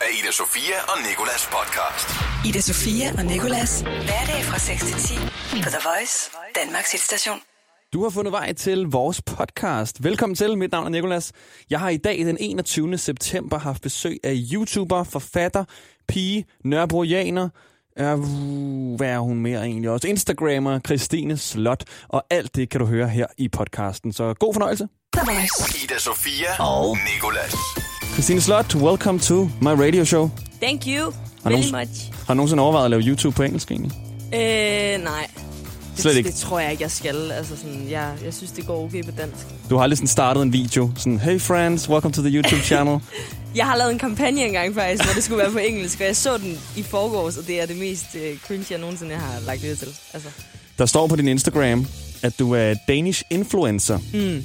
af Ida Sofia og Nikolas podcast. Ida Sofia og Nikolas. Hverdag fra 6 til 10 på The Voice, Danmarks hitstation. Du har fundet vej til vores podcast. Velkommen til. Mit navn er Nikolas. Jeg har i dag den 21. september haft besøg af YouTuber, forfatter, pige, nørrebrojaner, Uh, hvad er hun mere egentlig også? Instagrammer, Christine Slot, og alt det kan du høre her i podcasten. Så god fornøjelse. The Voice. Ida Sofia og Nikolas. Christine Slot, welcome to my radio show. Thank you Har very much. Har du nogensinde overvejet at lave YouTube på engelsk egentlig? Øh, nej. Det, Slet ikke? Det tror jeg ikke, jeg skal. Altså sådan, jeg, jeg synes, det går okay på dansk. Du har aldrig sådan startet en video, sådan, hey friends, welcome to the YouTube channel. Jeg har lavet en kampagne engang faktisk, hvor det skulle være på engelsk, og jeg så den i forgårs, og det er det mest øh, cringe, jeg nogensinde har lagt det til. Altså, Der står på din Instagram, at du er Danish influencer. mm.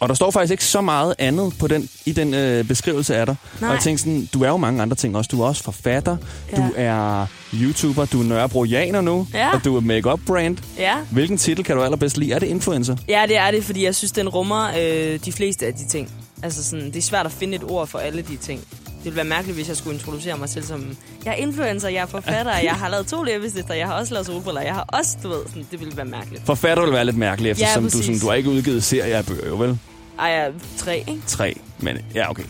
Og der står faktisk ikke så meget andet på den, i den øh, beskrivelse af dig. Nej. Og jeg tænkte sådan, du er jo mange andre ting også. Du er også forfatter, Ja. du er YouTuber, du er nørrebrojaner nu, Ja. og du er makeup brand. Ja. Hvilken titel kan du allerbedst lide? Er det influencer? ja, det er det, fordi jeg synes, den rummer øh, de fleste af de ting. Altså sådan, det er svært at finde et ord for alle de ting. Det ville være mærkeligt, hvis jeg skulle introducere mig selv som, jeg er influencer, jeg er forfatter, jeg har lavet to læbestifter, jeg har også lavet solbriller, jeg har også, du ved, sådan, det ville være mærkeligt. Forfatter vil være lidt mærkeligt, eftersom du, præcis. sådan, du har ikke udgivet serier af bøger, jo vel? Ej, jeg er tre, ikke? Tre, men ja, okay.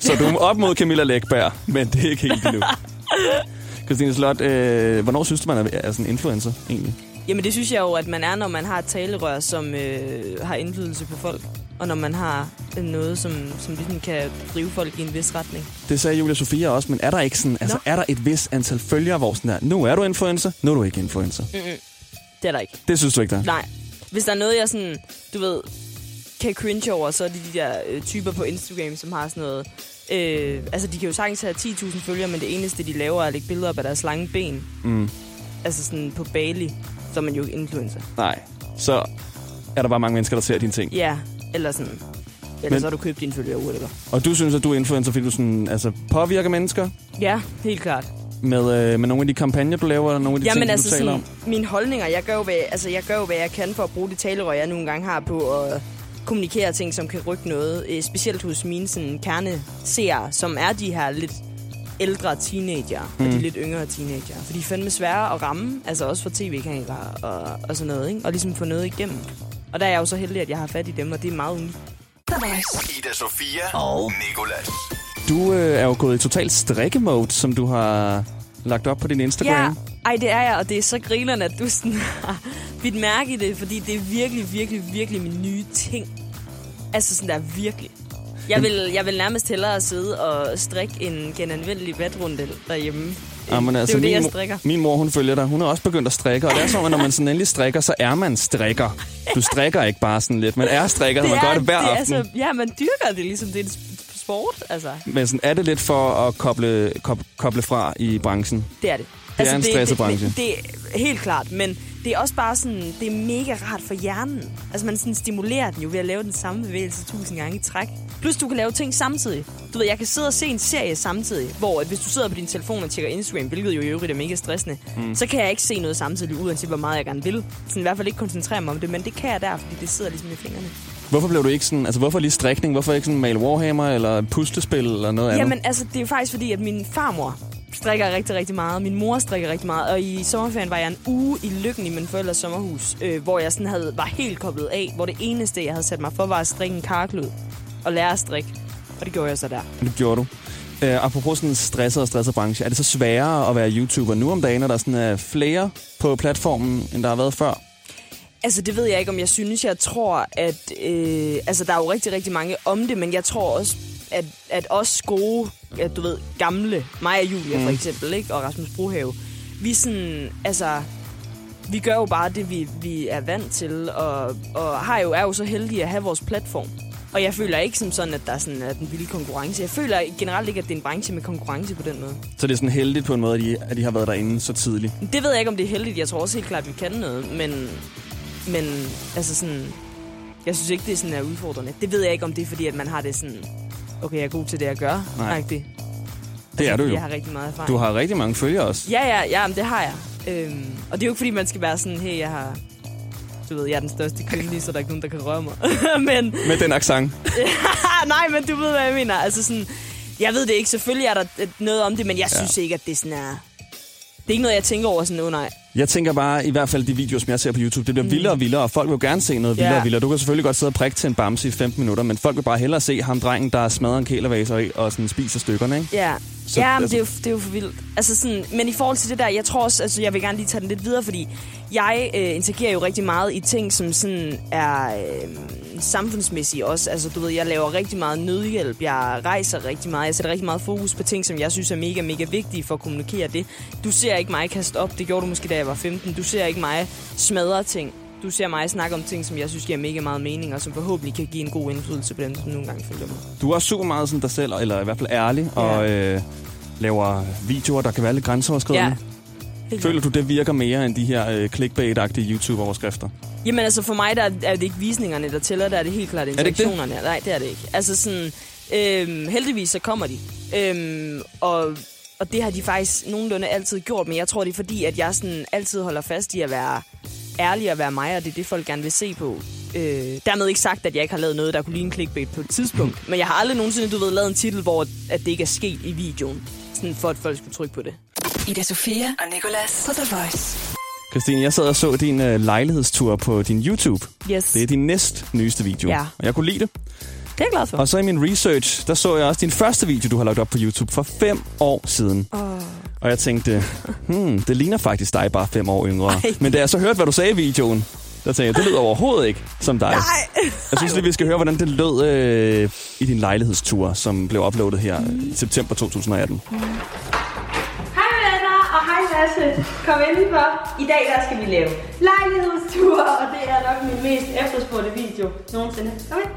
Så du er op mod Camilla Lækberg, men det er ikke helt endnu. Christine Slot, øh, hvornår synes du, man er, er sådan en influencer egentlig? Jamen det synes jeg jo, at man er, når man har et talerør, som øh, har indflydelse på folk. Og når man har noget, som, som ligesom kan drive folk i en vis retning. Det sagde Julia Sofia også, men er der ikke sådan, altså Nå. er der et vis antal følgere, hvor sådan der, nu er du influencer, nu er du ikke influencer. Mm-mm. Det er der ikke. Det synes du ikke, der er? Nej. Hvis der er noget, jeg sådan, du ved, kan cringe over, så er det de der øh, typer på Instagram, som har sådan noget... Øh, altså, de kan jo sagtens have 10.000 følgere, men det eneste, de laver, er at lægge billeder op af deres lange ben. Mm, Altså sådan på Bali, så er man jo ikke influencer. nej. Så er der bare mange mennesker, der ser dine ting. Ja, eller sådan... Eller Men- så har du købt dine følgere, whatever. Og du synes, at du er influencer, fordi du sådan, altså, påvirker mennesker Ja, helt klart. med, øh, med nogle af de kampagner, du laver, eller nogle af de Jamen ting, altså du taler sådan, om? mine holdninger, jeg gør, jo, hvad, altså, jeg gør jo, hvad jeg kan for at bruge det talerør, jeg nogle gange har på at kommunikere ting, som kan rykke noget. Øh, specielt hos mine sådan, kerneseere, som er de her lidt ældre teenager, mm. og de lidt yngre teenager. For de er fandme svære at ramme, altså også for tv-kanaler og, og sådan noget, ikke? og ligesom få noget igennem. Og der er jeg jo så heldig, at jeg har fat i dem, og det er meget unikt. Ida Sofia og Nikolas. Du øh, er jo gået i total strikkemode, som du har lagt op på din Instagram. Ja, ej, det er jeg, og det er så grinerne, at du sådan har bidt mærke i det, fordi det er virkelig, virkelig, virkelig min nye ting. Altså sådan der virkelig. Jeg vil, jeg vil nærmest hellere sidde og strikke en genanvendelig vatrundel derhjemme. Jamen, det er altså, jo det, min, jeg mor- strikker. Min mor, hun følger dig. Hun er også begyndt at strikke, og det er sådan, at når man sådan endelig strikker, så er man strikker. Du strikker ikke bare sådan lidt. Man er strikker, og man gør det hver det er aften. Altså, ja, man dyrker det ligesom, det er en sp- sport, altså. Men sådan, er det lidt for at koble, koble, fra i branchen? Det er det. Det er en stresset branche. Det, det, er helt klart, men det er også bare sådan, det er mega rart for hjernen. Altså man sådan stimulerer den jo ved at lave den samme bevægelse tusind gange i træk. Plus du kan lave ting samtidig. Du ved, jeg kan sidde og se en serie samtidig, hvor at hvis du sidder på din telefon og tjekker Instagram, hvilket jo i øvrigt er mega stressende, mm. så kan jeg ikke se noget samtidig, uanset hvor meget jeg gerne vil. Sådan i hvert fald ikke koncentrere mig om det, men det kan jeg der, fordi det sidder ligesom i fingrene. Hvorfor blev du ikke sådan, altså hvorfor lige strikning? Hvorfor ikke sådan male Warhammer eller puslespil eller noget andet? Jamen, altså, det er jo faktisk fordi, at min farmor strikker rigtig, rigtig meget. Min mor strikker rigtig meget. Og i sommerferien var jeg en uge i Lykken i min forældres sommerhus, øh, hvor jeg sådan havde, var helt koblet af. Hvor det eneste, jeg havde sat mig for, var at strikke en karklud og lære at strikke. Og det gjorde jeg så der. Det gjorde du. Uh, apropos sådan stresset og stresset branche, er det så sværere at være YouTuber nu om dagen, når der sådan er flere på platformen, end der har været før? Altså, det ved jeg ikke, om jeg synes. Jeg tror, at... Øh, altså, der er jo rigtig, rigtig mange om det, men jeg tror også, at, at os gode, ja, du ved, gamle, mig og Julia for eksempel, ikke? og Rasmus Brohave, vi sådan, altså... Vi gør jo bare det, vi, vi er vant til, og, og har jo, er jo så heldige at have vores platform. Og jeg føler ikke som sådan, at der er sådan at den vilde konkurrence. Jeg føler generelt ikke, at det er en branche med konkurrence på den måde. Så det er sådan heldigt på en måde, at de, at de har været derinde så tidligt. Det ved jeg ikke, om det er heldigt. Jeg tror også helt klart, at vi kan noget. Men, men altså sådan... Jeg synes ikke, det er sådan er udfordrende. Det ved jeg ikke, om det er fordi, at man har det sådan... Okay, jeg er god til det, jeg gør. Nej. Rigtigt. Det er du jo. Jeg har rigtig meget erfaring. Du har rigtig mange følgere også. Ja, ja, ja, men det har jeg. Øhm, og det er jo ikke, fordi man skal være sådan, hey, jeg har... Du ved, jeg er den største kvindelige, så der er ikke nogen, der kan røre mig. men Med den accent. nej, men du ved, hvad jeg mener. Altså sådan, Jeg ved det ikke. Selvfølgelig er der noget om det, men jeg synes ikke, at det sådan er... Det er ikke noget, jeg tænker over sådan, oh nej. Jeg tænker bare, i hvert fald de videoer, som jeg ser på YouTube, det bliver vildere og vildere, og folk vil gerne se noget vildere Ja. og vildere. Du kan selvfølgelig godt sidde og prikke til en bamse i 15 minutter, men folk vil bare hellere se ham drengen, der smadrer en kælervaser i og sådan spiser stykkerne, ikke? Ja, så, ja men altså- det, er jo, det er jo for vildt. Altså sådan, men i forhold til det der, jeg tror også, altså jeg vil gerne lige tage den lidt videre, fordi jeg øh, interagerer jo rigtig meget i ting, som sådan er øh, samfundsmæssige også. Altså du ved, jeg laver rigtig meget nødhjælp, jeg rejser rigtig meget, jeg sætter rigtig meget fokus på ting, som jeg synes er mega, mega vigtige for at kommunikere det. Du ser ikke mig kaste op, det gjorde du måske da jeg var 15. Du ser ikke mig smadre ting. Du ser mig snakke om ting, som jeg synes giver mega meget mening, og som forhåbentlig kan give en god indflydelse på dem, som nogle gange følger mig. Du er super meget sådan dig selv, eller i hvert fald ærlig, og øh, laver videoer, der kan være lidt grænseoverskridende. Helt Føler du, det virker mere end de her øh, clickbait-agtige YouTube-overskrifter? Jamen altså for mig der er er det ikke visningerne, der tæller, der er det helt klart det ikke det? interaktionerne. Nej, det er det ikke. Altså sådan, øhm, heldigvis så kommer de. Øhm, og, og det har de faktisk nogenlunde altid gjort, men jeg tror det er fordi, at jeg sådan altid holder fast i at være ærlig og være mig, og det er det, folk gerne vil se på. Øh, dermed ikke sagt, at jeg ikke har lavet noget, der kunne ligne clickbait på et tidspunkt. Men jeg har aldrig nogensinde, du ved, lavet en titel, hvor at det ikke er sket i videoen. Sådan for at folk skulle trykke på det. Ida Sofia og Nicolas på The Voice. Christine, jeg sad og så din øh, lejlighedstur på din YouTube. Yes. Det er din næst nyeste video. Ja. Og jeg kunne lide det. Det er jeg glad for. Og så i min research, der så jeg også din første video, du har lagt op på YouTube for fem år siden. Oh. Og jeg tænkte, hmm, det ligner faktisk dig bare fem år yngre. Ej. Men da jeg så hørte, hvad du sagde i videoen, der tænkte jeg, det lyder overhovedet ikke som dig. Nej. Jeg synes lige, vi skal høre, hvordan det lød øh, i din lejlighedstur, som blev uploadet her i september 2018. Hej venner, og hej Lasse. Kom indenfor. I dag der skal vi lave lejlighedstur, og det er nok min mest efterspurgte video nogensinde. Kom ind.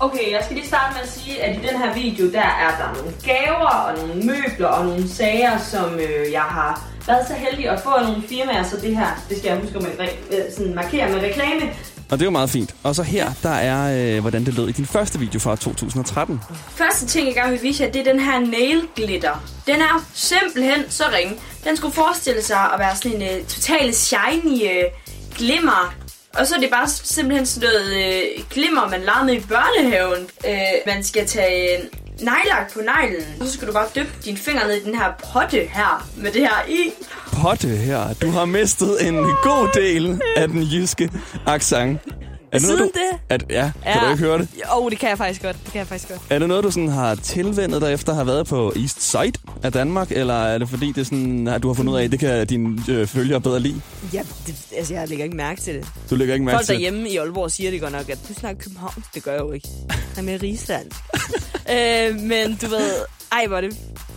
Okay, jeg skal lige starte med at sige, at i den her video, der er der nogle gaver og nogle møbler og nogle sager, som øh, jeg har været så heldig at få af nogle firmaer, så det her, det skal jeg huske at øh, sådan markere med reklame. Og det er jo meget fint. Og så her, der er, øh, hvordan det lød i din første video fra 2013. Første ting, jeg gerne vil vise jer, det er den her nail glitter. Den er simpelthen så ringe. Den skulle forestille sig at være sådan en øh, totalt shiny øh, glimmer. Og så er det bare simpelthen sådan noget øh, glimmer, man legede med i børnehaven. Øh, man skal tage uh, nejlak på neglen. Og så skal du bare dyppe dine fingre ned i den her potte her med det her i. Potte her, du har mistet en god del af den jyske accent. Er Siden du, det? At, ja, kan Ja. du ikke høre det? Åh, oh, det kan jeg faktisk godt. Det kan jeg faktisk godt. Er det noget, du sådan har tilvendet dig efter at have været på East Side af Danmark? Eller er det fordi, det sådan, at du har fundet ud af, at det kan dine øh, følgere bedre lide? Ja, det, altså, jeg lægger ikke mærke til det. Du lægger ikke mærke Folk til det? derhjemme i Aalborg siger det godt nok, at du snakker København. Det gør jeg jo ikke. Jeg er mere rigsdansk. øh, men du ved, ej, hvor det...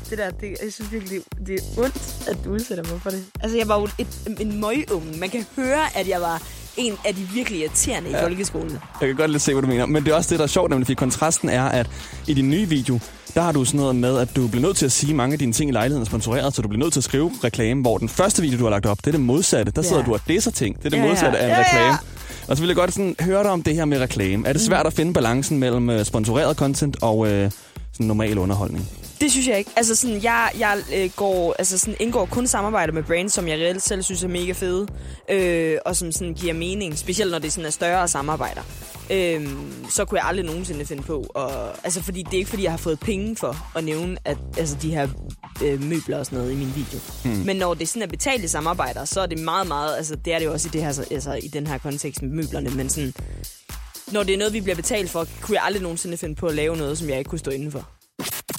Det der, det, jeg synes virkelig, det er ondt, at du udsætter mig for det. Altså, jeg var jo et, en møgunge. Man kan høre, at jeg var en af de virkelig irriterende ja. i folkeskolen. Jeg kan godt lidt se, hvad du mener. Men det er også det, der er sjovt, nemlig fordi kontrasten er, at i din nye video, der har du sådan noget med, at du bliver nødt til at sige, at mange af dine ting i lejligheden er sponsoreret, så du bliver nødt til at skrive reklame, hvor den første video, du har lagt op, det er det modsatte. Der sidder Ja. du og disser ting. Det er det Ja, ja. modsatte af en Ja, ja. reklame. Og så vil jeg godt sådan høre dig om det her med reklame. Er det svært at finde balancen mellem øh, sponsoreret content og øh, sådan normal underholdning? Det synes jeg ikke. Altså sådan, jeg, jeg øh, går, altså sådan, indgår kun samarbejder med brands, som jeg reelt selv synes er mega fede, øh, og som sådan giver mening, specielt når det sådan er større samarbejder. Øh, så kunne jeg aldrig nogensinde finde på. Og, altså, fordi det er ikke, fordi jeg har fået penge for at nævne at, altså, de her øh, møbler og sådan noget i min video. Hmm. Men når det sådan er betalte samarbejder, så er det meget, meget, altså det er det jo også i, det her, altså, i den her kontekst med møblerne, men sådan, når det er noget, vi bliver betalt for, kunne jeg aldrig nogensinde finde på at lave noget, som jeg ikke kunne stå indenfor.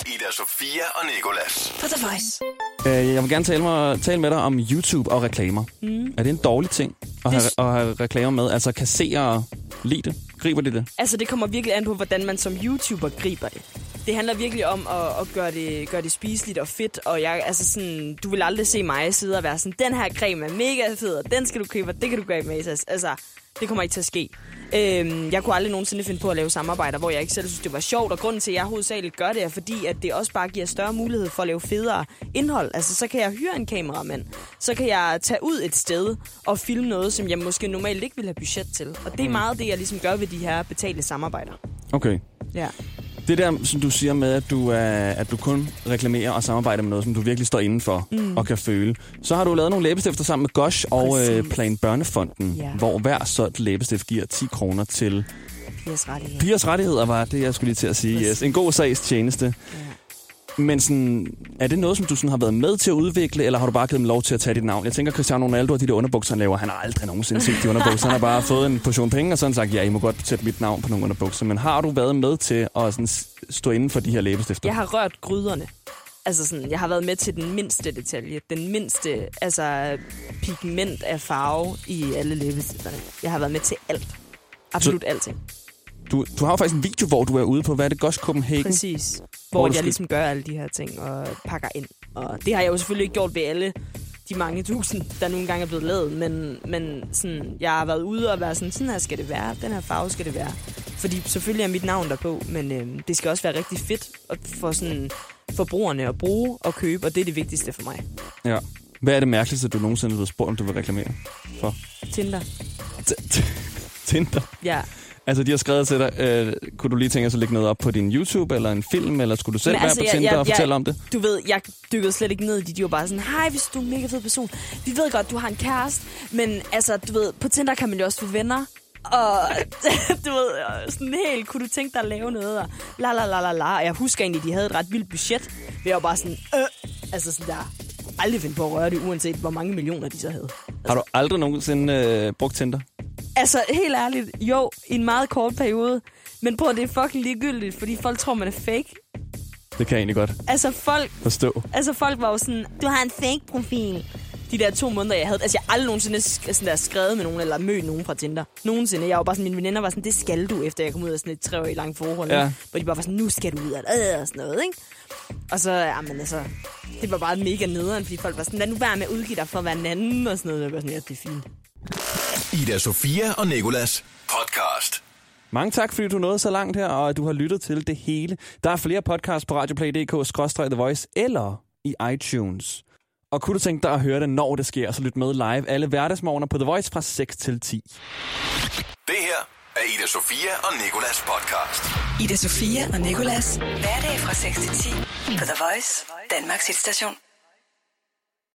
Ida Sofia og Nikolas. På The Voice. Øh, jeg vil gerne tale, mig, tale med dig om YouTube og reklamer. Mm. Er det en dårlig ting at have, at have reklamer med? Altså, kan seere lide det? Griber de det? Altså, det kommer virkelig an på, hvordan man som YouTuber griber det. Det handler virkelig om at, at gøre, det, gøre det spiseligt og fedt, og jeg, altså sådan, du vil aldrig se mig sidde og være sådan, den her creme er mega fed, og den skal du købe, og det kan du gøre med Matas. Altså, det kommer ikke til at ske. Øhm, jeg kunne aldrig nogensinde finde på at lave samarbejder, hvor jeg ikke selv synes, det var sjovt, og grunden til, at jeg hovedsageligt gør det, er fordi, at det også bare giver større mulighed for at lave federe indhold. Altså, så kan jeg hyre en kameramand, så kan jeg tage ud et sted og filme noget, som jeg måske normalt ikke ville have budget til. Og det er meget det, jeg ligesom gør ved de her betalte samarbejder. Okay. Ja. Det der, som du siger med, at du, er, at du kun reklamerer og samarbejder med noget, som du virkelig står indenfor mm. og kan føle. Så har du lavet nogle læbestifter sammen med Gosh og øh, Præcis. Plan Børnefonden, Ja. hvor hver solgt læbestift giver 10 kroner til Pigers rettigheder. pigers rettigheder, var det, jeg skulle lige til at sige. Yes. En god sags tjeneste. Men sådan, er det noget, som du sådan har været med til at udvikle, eller har du bare givet dem lov til at tage dit navn? Jeg tænker, Cristiano Ronaldo og de der underbukser, han laver, han har aldrig nogensinde set de underbukser. Han har bare fået en portion penge, og sådan sagt, ja, I må godt sætte mit navn på nogle underbukser. Men har du været med til at sådan stå inden for de her læbestifter? Jeg har rørt gryderne. Altså sådan, jeg har været med til den mindste detalje, den mindste altså, pigment af farve i alle læbestifterne. Jeg har været med til alt. Absolut Så... alting. Du, du har jo faktisk en video, hvor du er ude på, hvad er det, Gosh Copenhagen? Præcis. Hvor du jeg ligesom gør alle de her ting og pakker ind. Og det har jeg jo selvfølgelig ikke gjort ved alle de mange tusind, der nogle gange er blevet lavet. Men, men sådan, jeg har været ude og været sådan, sådan her skal det være. Den her farve skal det være. Fordi selvfølgelig er mit navn der på, men øh, det skal også være rigtig fedt at for sådan forbrugerne at bruge og købe, og det er det vigtigste for mig. Ja. Hvad er det mærkeligste, du nogensinde er blevet spurgt, om du vil reklamere for? Tinder. T- t- Tinder. Ja. Altså, de har skrevet til dig, øh, kunne du lige tænke os at lægge noget op på din YouTube, eller en film, eller skulle du selv Men være altså, på jeg- Tinder jeg- og jeg- fortælle om det? Du ved, jeg dykkede slet ikke ned i det. De var bare sådan, hej, hvis du er en mega fed person. Vi ved godt, du har en kæreste, men altså, du ved, på Tinder kan man jo også få venner. Og du ved, og sådan helt, kunne du tænke dig at lave noget? Og la la la la la. Og jeg husker egentlig, de havde et ret vildt budget. Vi var bare sådan, øh, altså sådan der, aldrig finde på at røre det, uanset hvor mange millioner de så havde. Har du aldrig nogensinde øh, brugt Tinder? Altså, helt ærligt, jo, i en meget kort periode. Men prøv, at det er fucking ligegyldigt, fordi folk tror, man er fake. Det kan jeg egentlig godt Altså, folk forstå. Altså, folk var jo sådan, du har en fake-profil. De der to måneder, jeg havde... Altså, jeg har aldrig nogensinde sk- sådan der skrevet med nogen, eller mødt nogen fra Tinder. Nogensinde. Jeg var bare sådan, mine veninder var sådan, det skal du, efter jeg kom ud af sådan et tre år i langt forhold. Ja. Ja. Hvor de bare var sådan, nu skal du ud af det, og sådan noget, ikke? Og så, jamen altså, det var bare mega nederen, fordi folk var sådan, lad nu være med at udgive dig for at være en anden, og sådan noget. Jeg var sådan, ja, det er fint. Ida Sofia og Nikolas podcast. Mange tak, fordi du nåede så langt her, og at du har lyttet til det hele. Der er flere podcasts på radioplay.dk-the voice eller i iTunes. Og kunne du tænke dig at høre det, når det sker, så lyt med live alle hverdagsmorgener på The Voice fra 6 til 10. Det her er Ida Sofia og Nikolas podcast. Ida Sofia og Nicolas. Hverdag fra 6 til 10 på The Voice, Danmarks hitstation.